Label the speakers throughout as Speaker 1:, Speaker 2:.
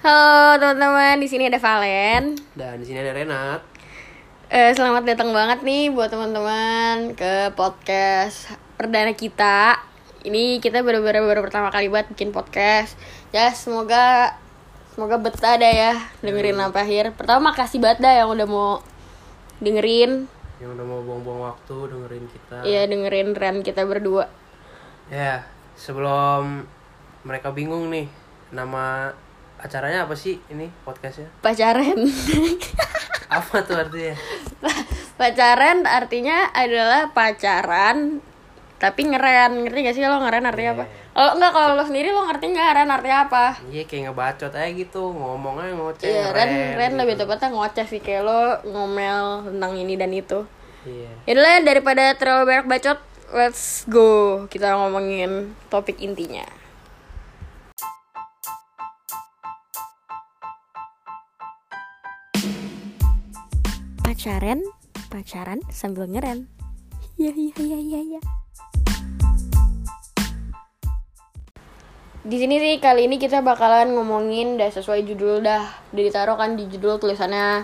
Speaker 1: Halo teman-teman, di sini ada Valen.
Speaker 2: Dan di sini ada Renat.
Speaker 1: Eh, selamat datang banget nih buat teman-teman ke podcast perdana kita. Ini kita baru-baru baru pertama kali buat bikin podcast. Ya semoga semoga betah dah ya dengerin sampai akhir. Pertama makasih banget dah yang udah mau dengerin.
Speaker 2: Yang udah mau buang-buang waktu dengerin kita.
Speaker 1: Iya dengerin Ren kita berdua.
Speaker 2: Ya, sebelum mereka bingung nih, nama acaranya apa sih ini podcastnya?
Speaker 1: Pacaran.
Speaker 2: Apa tuh artinya?
Speaker 1: pacaran artinya adalah pacaran tapi ngeren ngerti gak sih lo ngeren artinya apa? Oh enggak kalau lo sendiri lo ngerti nggak ngeren artinya apa?
Speaker 2: Iya kayak ngebacot aja gitu, ngomongnya ngoceh.
Speaker 1: Iya, Ren,
Speaker 2: ngeren
Speaker 1: Ren
Speaker 2: gitu.
Speaker 1: lebih tepatnya ngoceh sih kayak lo ngomel tentang ini dan itu.
Speaker 2: Iya.
Speaker 1: Yaudah daripada terlalu banyak bacot, let's go kita ngomongin topik intinya. Pacaran, pacaran sambil ngeren. Iya iya iya iya iya. Di sini sih kali ini kita bakalan ngomongin udah sesuai judul dah. Udah ditaruh kan di judul tulisannya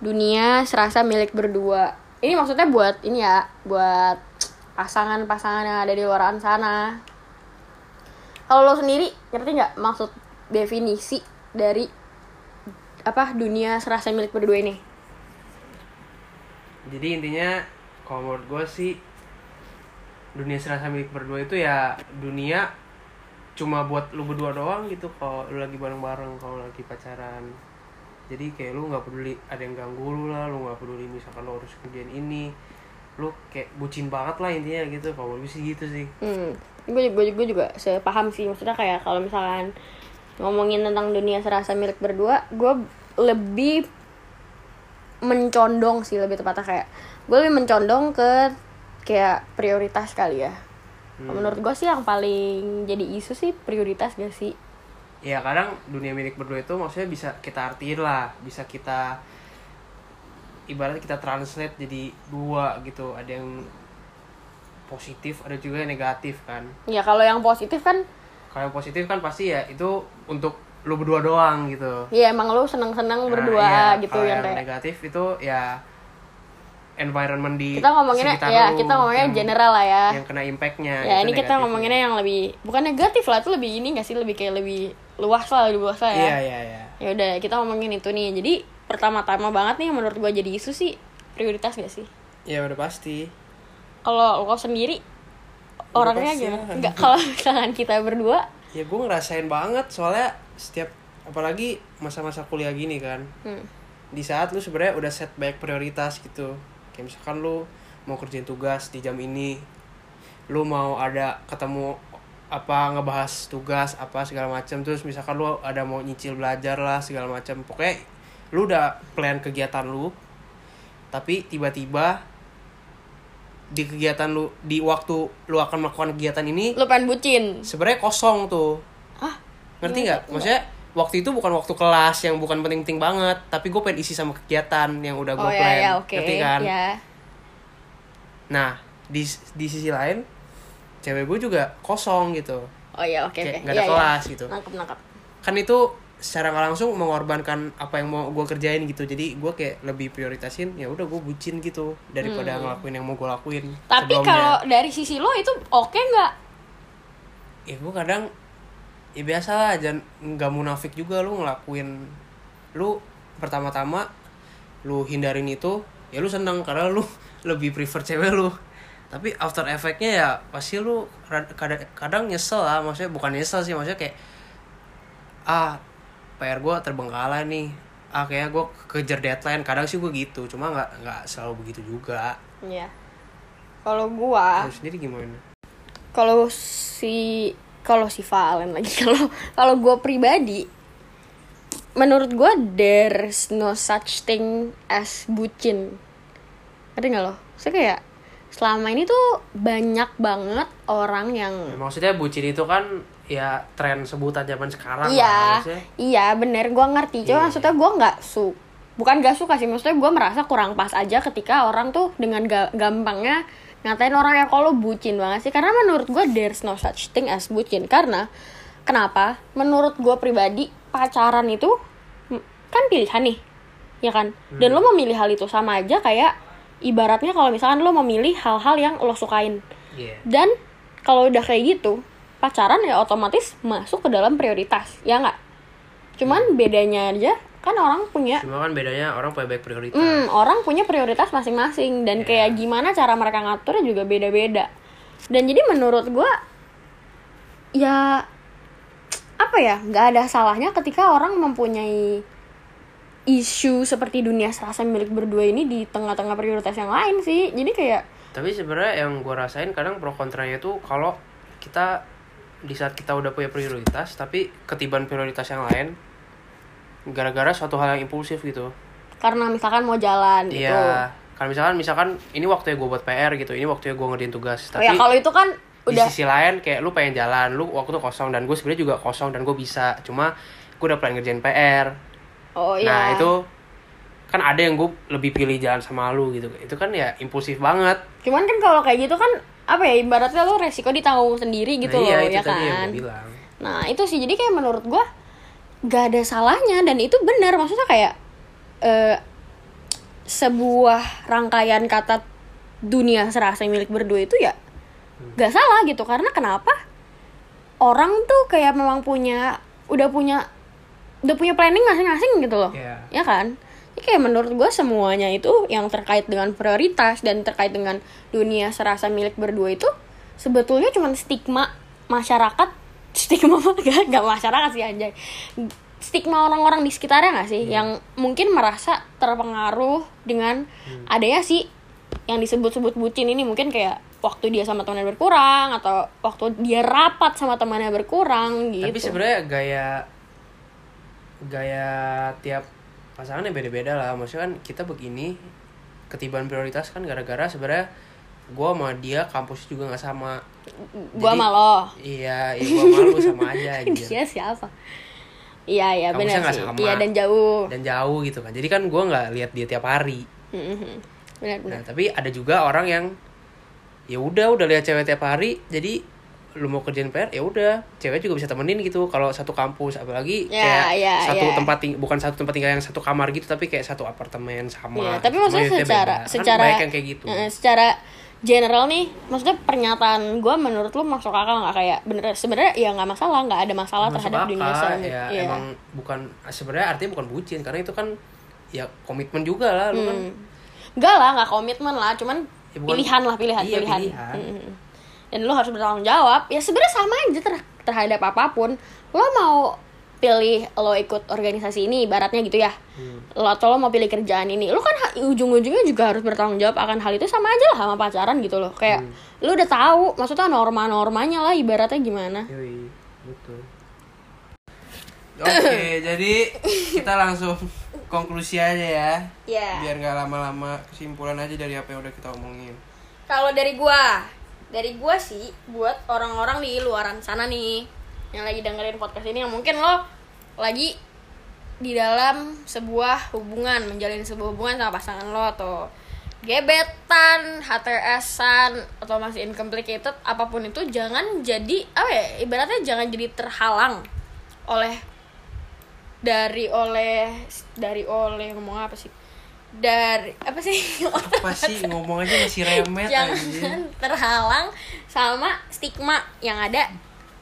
Speaker 1: dunia serasa milik berdua. Ini maksudnya buat ini ya, buat pasangan-pasangan yang ada di luar sana. Kalau lo sendiri ngerti nggak maksud definisi dari apa dunia serasa milik berdua ini?
Speaker 2: Jadi intinya kalau menurut gue sih dunia serasa milik berdua itu ya dunia cuma buat lu berdua doang gitu kalau lu lagi bareng-bareng kalau lagi pacaran. Jadi kayak lu nggak peduli ada yang ganggu lu lah lu nggak peduli misalkan lu harus kerjain ini lu kayak bucin banget lah intinya gitu. Kalau gue sih gitu sih.
Speaker 1: Hmm, gue gue gue juga sepaham sih. Maksudnya kayak kalau misalkan ngomongin tentang dunia serasa milik berdua, gue lebih mencondong sih lebih tepatnya kayak gue lebih mencondong ke kayak prioritas kali ya. Menurut gue sih yang paling jadi isu sih prioritas gak sih?
Speaker 2: ya kadang dunia milik berdua itu maksudnya bisa kita artiin lah bisa kita ibarat kita translate jadi dua gitu ada yang positif ada juga yang negatif kan
Speaker 1: Ya kalau yang positif kan,
Speaker 2: kalau yang positif kan pasti ya itu untuk lu berdua doang gitu.
Speaker 1: Ya emang lu seneng-seneng
Speaker 2: Nah,
Speaker 1: berdua
Speaker 2: iya,
Speaker 1: gitu
Speaker 2: kalau
Speaker 1: yang
Speaker 2: yang
Speaker 1: kayak
Speaker 2: negatif itu ya environment di
Speaker 1: kita ngomonginnya ya
Speaker 2: lu
Speaker 1: kita ngomonginnya
Speaker 2: yang-
Speaker 1: general lah ya.
Speaker 2: yang kena impactnya
Speaker 1: ya
Speaker 2: itu
Speaker 1: ini kita ngomonginnya yang lebih bukan negatif lah itu lebih ini gak sih lebih kayak lebih luas lah lebih luas lah ya.
Speaker 2: Iya iya iya.
Speaker 1: Ya udah kita ngomongin itu nih. Jadi pertama-tama banget nih yang menurut gua jadi isu sih prioritas gak sih?
Speaker 2: Ya udah pasti.
Speaker 1: Kalau lo sendiri orangnya gimana? nggak kalau misalkan kita berdua.
Speaker 2: Ya gue ngerasain banget soalnya setiap apalagi masa-masa kuliah gini kan.
Speaker 1: Hmm,
Speaker 2: di saat lu sebenarnya udah set banyak prioritas gitu. Kayak misalkan lu mau kerjain tugas di jam ini lu mau ada ketemu apa ngebahas tugas apa segala macam terus misalkan lu ada mau nyicil belajar lah segala macam pokoknya lu udah plan kegiatan lu tapi tiba-tiba di kegiatan lu di waktu lu akan melakukan kegiatan ini
Speaker 1: lo pengen bucin.
Speaker 2: sebenarnya kosong tuh ngerti nggak? maksudnya waktu itu bukan waktu kelas yang bukan penting-penting banget tapi gue pengen isi sama kegiatan yang udah gue
Speaker 1: oh
Speaker 2: plan.
Speaker 1: ya ya oke
Speaker 2: ngerti kan?
Speaker 1: ya
Speaker 2: nah di di sisi lain cewek gue juga kosong gitu.
Speaker 1: Oh ya oke oke.
Speaker 2: kayak nggak ada
Speaker 1: Iya, iya.
Speaker 2: kelas gitu.
Speaker 1: Nangkep nangkep.
Speaker 2: Kan itu secara nggak langsung mengorbankan apa yang mau gue kerjain gitu. Jadi gue kayak lebih prioritasin ya udah gue bucin gitu daripada ngelakuin yang mau gue lakuin
Speaker 1: Hmm. tapi kalau dari sisi lo itu oke nggak?
Speaker 2: Ya gue kadang ya biasa lah jangan nggak munafik juga lu ngelakuin. Lu pertama-tama lu hindarin itu ya lu seneng karena lu lebih prefer cewek lu. Tapi after effectnya ya pasti lu kadang, kadang nyesel lah maksudnya bukan nyesel sih maksudnya kayak ah PR gue terbengkalai nih. Ah kayak gue kejar deadline. Kadang sih gue gitu cuma nggak nggak selalu begitu juga.
Speaker 1: Iya. Kalau gua,
Speaker 2: lu sendiri gimana?
Speaker 1: Kalau si kalau si Valen lagi kalau kalau gue pribadi menurut gue there's no such thing as bucin ngerti nggak lo saya kayak selama ini tuh banyak banget orang yang
Speaker 2: Ya, maksudnya bucin itu kan ya tren sebutan zaman sekarang lah,
Speaker 1: iya
Speaker 2: maksudnya.
Speaker 1: iya bener gue ngerti cuma
Speaker 2: Iya.
Speaker 1: maksudnya gue nggak su bukan gak suka sih maksudnya gue merasa kurang pas aja ketika orang tuh dengan ga- gampangnya ngatain orang yang kalau bucin banget sih. Karena menurut gue there's no such thing as bucin. Karena kenapa? Menurut gue pribadi pacaran itu kan pilihan nih ya kan? Dan lo memilih hal itu sama aja kayak ibaratnya kalau misalkan lo memilih hal-hal yang lo sukain.
Speaker 2: Iya.
Speaker 1: dan kalau udah kayak gitu pacaran ya otomatis masuk ke dalam prioritas ya nggak? Cuman bedanya aja kan orang punya
Speaker 2: Cuma kan bedanya orang punya baik prioritas.
Speaker 1: Hmm, orang punya prioritas masing-masing dan
Speaker 2: Iya.
Speaker 1: kayak gimana cara mereka ngaturnya juga beda-beda. Dan jadi menurut gua ya apa ya nggak ada salahnya ketika orang mempunyai isu seperti dunia serasa milik berdua ini di tengah-tengah prioritas yang lain sih. Jadi kayak
Speaker 2: Tapi sebenarnya yang gue rasain kadang pro kontranya itu kalau kita di saat kita udah punya prioritas tapi ketiban prioritas yang lain gara-gara suatu hal yang impulsif gitu.
Speaker 1: karena misalkan mau jalan gitu.
Speaker 2: Iya. Kan misalkan misalkan ini waktunya gue buat PR gitu, ini waktunya gue ngerjain tugas.
Speaker 1: Oh
Speaker 2: Tapi
Speaker 1: ya kalau itu kan
Speaker 2: di
Speaker 1: udah
Speaker 2: sisi lain kayak lu pengen jalan, lu waktu kosong dan gue sebenarnya juga kosong dan gue bisa. Cuma gue udah pengen ngerjain PR.
Speaker 1: oh iya.
Speaker 2: Nah itu kan ada yang gue lebih pilih jalan sama lu gitu. Itu kan ya impulsif banget.
Speaker 1: Cuman kan kalau kayak gitu kan apa ya ibaratnya lo resiko ditanggung sendiri gitu
Speaker 2: nah,
Speaker 1: loh
Speaker 2: iya, itu
Speaker 1: ya
Speaker 2: tadi yang
Speaker 1: kan.
Speaker 2: gue bilang.
Speaker 1: Nah itu sih jadi kayak menurut gua gak ada salahnya dan itu benar. Maksudnya kayak eh, sebuah rangkaian kata dunia serasa milik berdua itu ya gak salah gitu. Karena kenapa? Orang tuh kayak memang punya udah punya udah punya planning masing-masing gitu loh.
Speaker 2: Iya.
Speaker 1: ya kan? Jadi kayak menurut gue semuanya itu yang terkait dengan prioritas dan terkait dengan dunia serasa milik berdua itu sebetulnya cuma stigma masyarakat stigma gak, gak masyarakat sih anjay. Stigma orang-orang di sekitarnya gak sih? Yang mungkin merasa terpengaruh dengan adanya sih yang disebut-sebut bucin ini mungkin kayak waktu dia sama temannya berkurang atau waktu dia rapat sama temannya berkurang gitu.
Speaker 2: Tapi sebenarnya gaya gaya tiap pasangan yang beda-beda lah. Maksudnya kan kita begini ketiban prioritas kan gara-gara sebenarnya gue sama dia kampus juga nggak sama.
Speaker 1: Gua
Speaker 2: Jadi-
Speaker 1: malah
Speaker 2: Iya, iya gue malu sama aja anjir.
Speaker 1: dia siapa iya iya benar sih
Speaker 2: sama.
Speaker 1: iya dan jauh
Speaker 2: Dan jauh gitu kan. Jadi kan gue nggak lihat dia tiap hari.
Speaker 1: benar benar
Speaker 2: Nah, tapi ada juga orang yang ya udah udah lihat cewek tiap hari jadi lu mau kerjain PR ya udah cewek juga bisa temenin gitu kalau satu kampus apalagi
Speaker 1: Ya,
Speaker 2: kayak
Speaker 1: ya,
Speaker 2: satu
Speaker 1: ya.
Speaker 2: tempat ting bukan satu tempat tinggal yang satu kamar gitu tapi kayak satu apartemen sama
Speaker 1: Iya, tapi maksudnya secara
Speaker 2: beda. Kan
Speaker 1: secara
Speaker 2: banyak yang kayak gitu
Speaker 1: eh, secara general nih maksudnya pernyataan gue menurut lu masuk akal nggak kayak bener sebenarnya ya nggak masalah nggak ada masalah
Speaker 2: Masuk
Speaker 1: terhadap dunia
Speaker 2: akal,
Speaker 1: semi
Speaker 2: ya
Speaker 1: Iya.
Speaker 2: emang bukan sebenarnya artinya bukan bucin karena itu kan ya komitmen juga lah lu kan
Speaker 1: Hmm. Nggak lah nggak komitmen lah cuman
Speaker 2: Ya, bukan-
Speaker 1: pilihan lah pilihan
Speaker 2: Iya,
Speaker 1: pilihan,
Speaker 2: pilihan.
Speaker 1: Mm-mm. dan lu harus bertanggung jawab ya sebenarnya sama aja ter- terhadap apa pun lo mau pilih lo ikut organisasi ini ibaratnya gitu ya
Speaker 2: Hmm.
Speaker 1: lo atau lo mau pilih kerjaan ini lo kan ujung-ujungnya juga harus bertanggung jawab akan hal itu sama aja lah sama pacaran gitu loh kayak
Speaker 2: Hmm.
Speaker 1: lo udah tahu maksudnya norma-normanya lah ibaratnya gimana
Speaker 2: betul. Oke, jadi kita langsung konklusi aja ya.
Speaker 1: ya
Speaker 2: Biar nggak lama-lama kesimpulan aja dari apa yang udah kita omongin.
Speaker 1: kalau dari gua dari gua sih buat orang-orang di luaran sana nih yang lagi dengerin podcast ini yang mungkin lo lagi di dalam sebuah hubungan menjalin sebuah hubungan sama pasangan lo atau gebetan, HTS-an atau masih incomplicated apa pun itu jangan jadi apa ya ibaratnya jangan jadi terhalang oleh dari oleh dari oleh ngomong apa sih? Dari apa sih?
Speaker 2: Apa sih? Ngomong aja masih remet aja.
Speaker 1: jangan terhalang sama stigma yang ada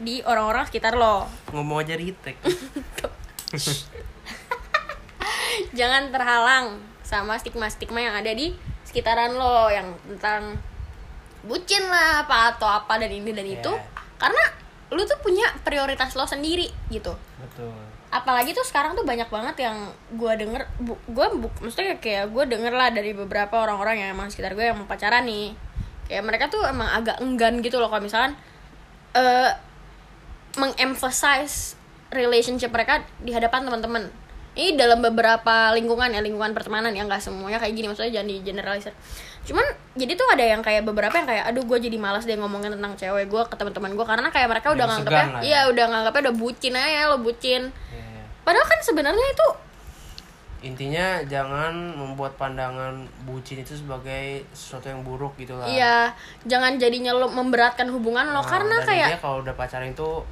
Speaker 1: di orang-orang sekitar lo
Speaker 2: Ngomong aja ritek.
Speaker 1: jangan terhalang sama stigma-stigma yang ada di sekitaran lo yang tentang bucin lah apa atau apa dan ini dan itu
Speaker 2: Ya.
Speaker 1: karena lu tuh punya prioritas lo sendiri gitu
Speaker 2: Betul.
Speaker 1: apalagi tuh sekarang tuh banyak banget yang gue denger bu, gue bu, maksudnya kayak gue denger lah dari beberapa orang-orang yang emang sekitar gue yang mau pacaran nih kayak mereka tuh emang agak enggan gitu loh kalau misalkan eh mengemphasize relationship mereka di hadapan teman-teman ini dalam beberapa lingkungan ya lingkungan pertemanan ya nggak semuanya kayak gini maksudnya jangan di generalisir cuman jadi tuh ada yang kayak beberapa yang kayak aduh gue jadi malas deh ngomongin tentang cewek gue ke teman-teman gue karena kayak mereka udah
Speaker 2: Yang
Speaker 1: nganggapnya
Speaker 2: segan lah ya.
Speaker 1: iya udah nganggapnya udah bucin aja lo bucin
Speaker 2: Ya.
Speaker 1: Padahal kan sebenarnya itu
Speaker 2: Intinya jangan membuat pandangan bucin itu sebagai sesuatu yang buruk gitu lah.
Speaker 1: iya jangan jadinya lo memberatkan hubungan lo
Speaker 2: Nah,
Speaker 1: karena kayak
Speaker 2: kalau udah pacaran itu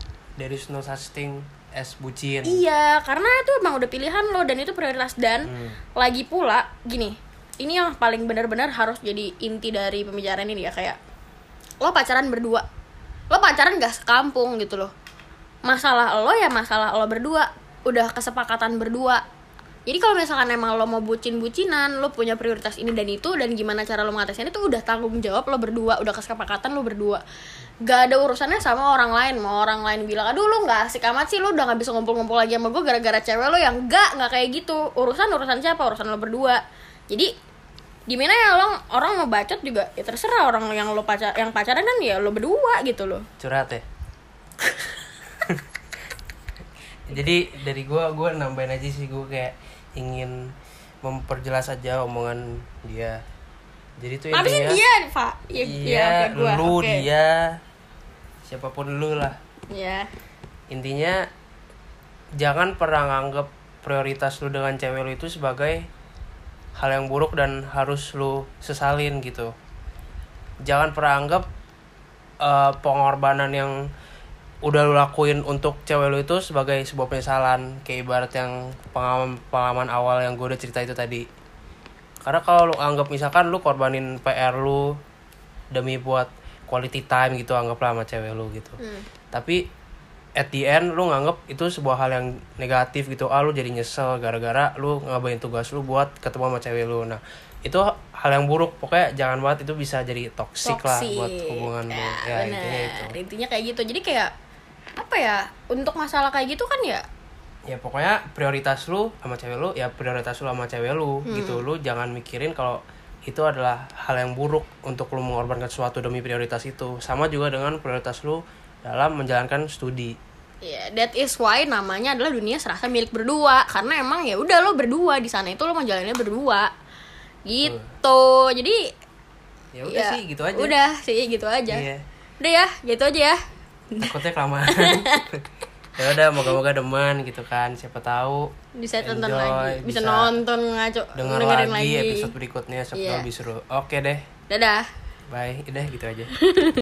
Speaker 2: there is no such thing es bucin
Speaker 1: Iya, karena itu emang udah pilihan lo dan itu prioritas dan
Speaker 2: Hmm.
Speaker 1: lagi pula gini. Ini yang paling benar-benar harus jadi inti dari pembicaraan ini ya kayak lo pacaran berdua. Lo pacaran gak sekampung gitu loh. Masalah lo ya masalah lo berdua. Udah kesepakatan berdua. Jadi kalau misalkan emang lo mau bucin-bucinan, lo punya prioritas ini dan itu dan gimana cara lo mengatasinya itu udah tanggung jawab lo berdua, udah kesepakatan lo berdua. Gak ada urusannya sama orang lain. Mau orang lain bilang, aduh lo gak asik amat sih, lo udah gak bisa ngumpul-ngumpul lagi sama gue gara-gara cewek lo yang gak, gak kayak gitu. Urusan urusan siapa? Urusan lo berdua. Jadi gimana ya orang orang mau bacot juga ya terserah orang yang lo pacar yang pacaran kan ya lo berdua gitu loh.
Speaker 2: curhat ya jadi dari gua gua nambahin aja sih gua kayak ingin memperjelas aja omongan dia jadi tuh intinya
Speaker 1: dia, Pak. Ya,
Speaker 2: iya
Speaker 1: kayak gua.
Speaker 2: lu
Speaker 1: Oke.
Speaker 2: dia siapa pun lu lah
Speaker 1: Iya.
Speaker 2: intinya jangan pernah nganggep prioritas lu dengan cewek lu itu sebagai hal yang buruk dan harus lu sesalin gitu jangan pernah anggap eh, pengorbanan yang udah lu lakuin untuk cewek lu itu sebagai sebuah penyesalan kayak ibarat yang pengalaman pengalaman awal yang gue udah cerita itu tadi. Karena kalau lu anggap misalkan lu korbanin PR lu demi buat quality time gitu anggaplah sama cewek lu gitu.
Speaker 1: Hmm.
Speaker 2: tapi at the end lu nganggep itu sebuah hal yang negatif gitu. Ah lu jadi nyesel gara-gara lu ngabain tugas lu buat ketemu sama cewek lu. Nah itu hal yang buruk. Pokoknya jangan banget itu bisa jadi toxic, lah buat hubungan lu.
Speaker 1: Ya,
Speaker 2: ya
Speaker 1: bener.
Speaker 2: intinya itu.
Speaker 1: Intinya kayak gitu. Jadi kayak apa ya? Untuk masalah kayak gitu kan ya?
Speaker 2: Ya pokoknya prioritas lu sama cewek lu ya prioritas lu sama cewek lu
Speaker 1: Hmm.
Speaker 2: gitu. Lu jangan mikirin kalau itu adalah hal yang buruk untuk lu mengorbankan sesuatu demi prioritas itu. Sama juga dengan prioritas lu dalam menjalankan studi.
Speaker 1: Ya, that is why namanya adalah dunia serasa milik berdua. Karena emang ya udah lo berdua di sana itu lo mau jalannya berdua. Gitu. Jadi
Speaker 2: ya udah sih gitu aja.
Speaker 1: udah sih gitu aja.
Speaker 2: Iya.
Speaker 1: udah ya gitu aja ya
Speaker 2: takutnya kelamaan. Ya udah moga-moga demen gitu kan siapa tahu.
Speaker 1: Bisa tonton
Speaker 2: Enjoy,
Speaker 1: lagi. Bisa,
Speaker 2: bisa
Speaker 1: nonton ngaco
Speaker 2: denger
Speaker 1: dengerin
Speaker 2: lagi,
Speaker 1: lagi,
Speaker 2: episode berikutnya siapa
Speaker 1: Iya.
Speaker 2: tahu lebih seru. Oke deh.
Speaker 1: Dadah.
Speaker 2: Bye. Udah gitu aja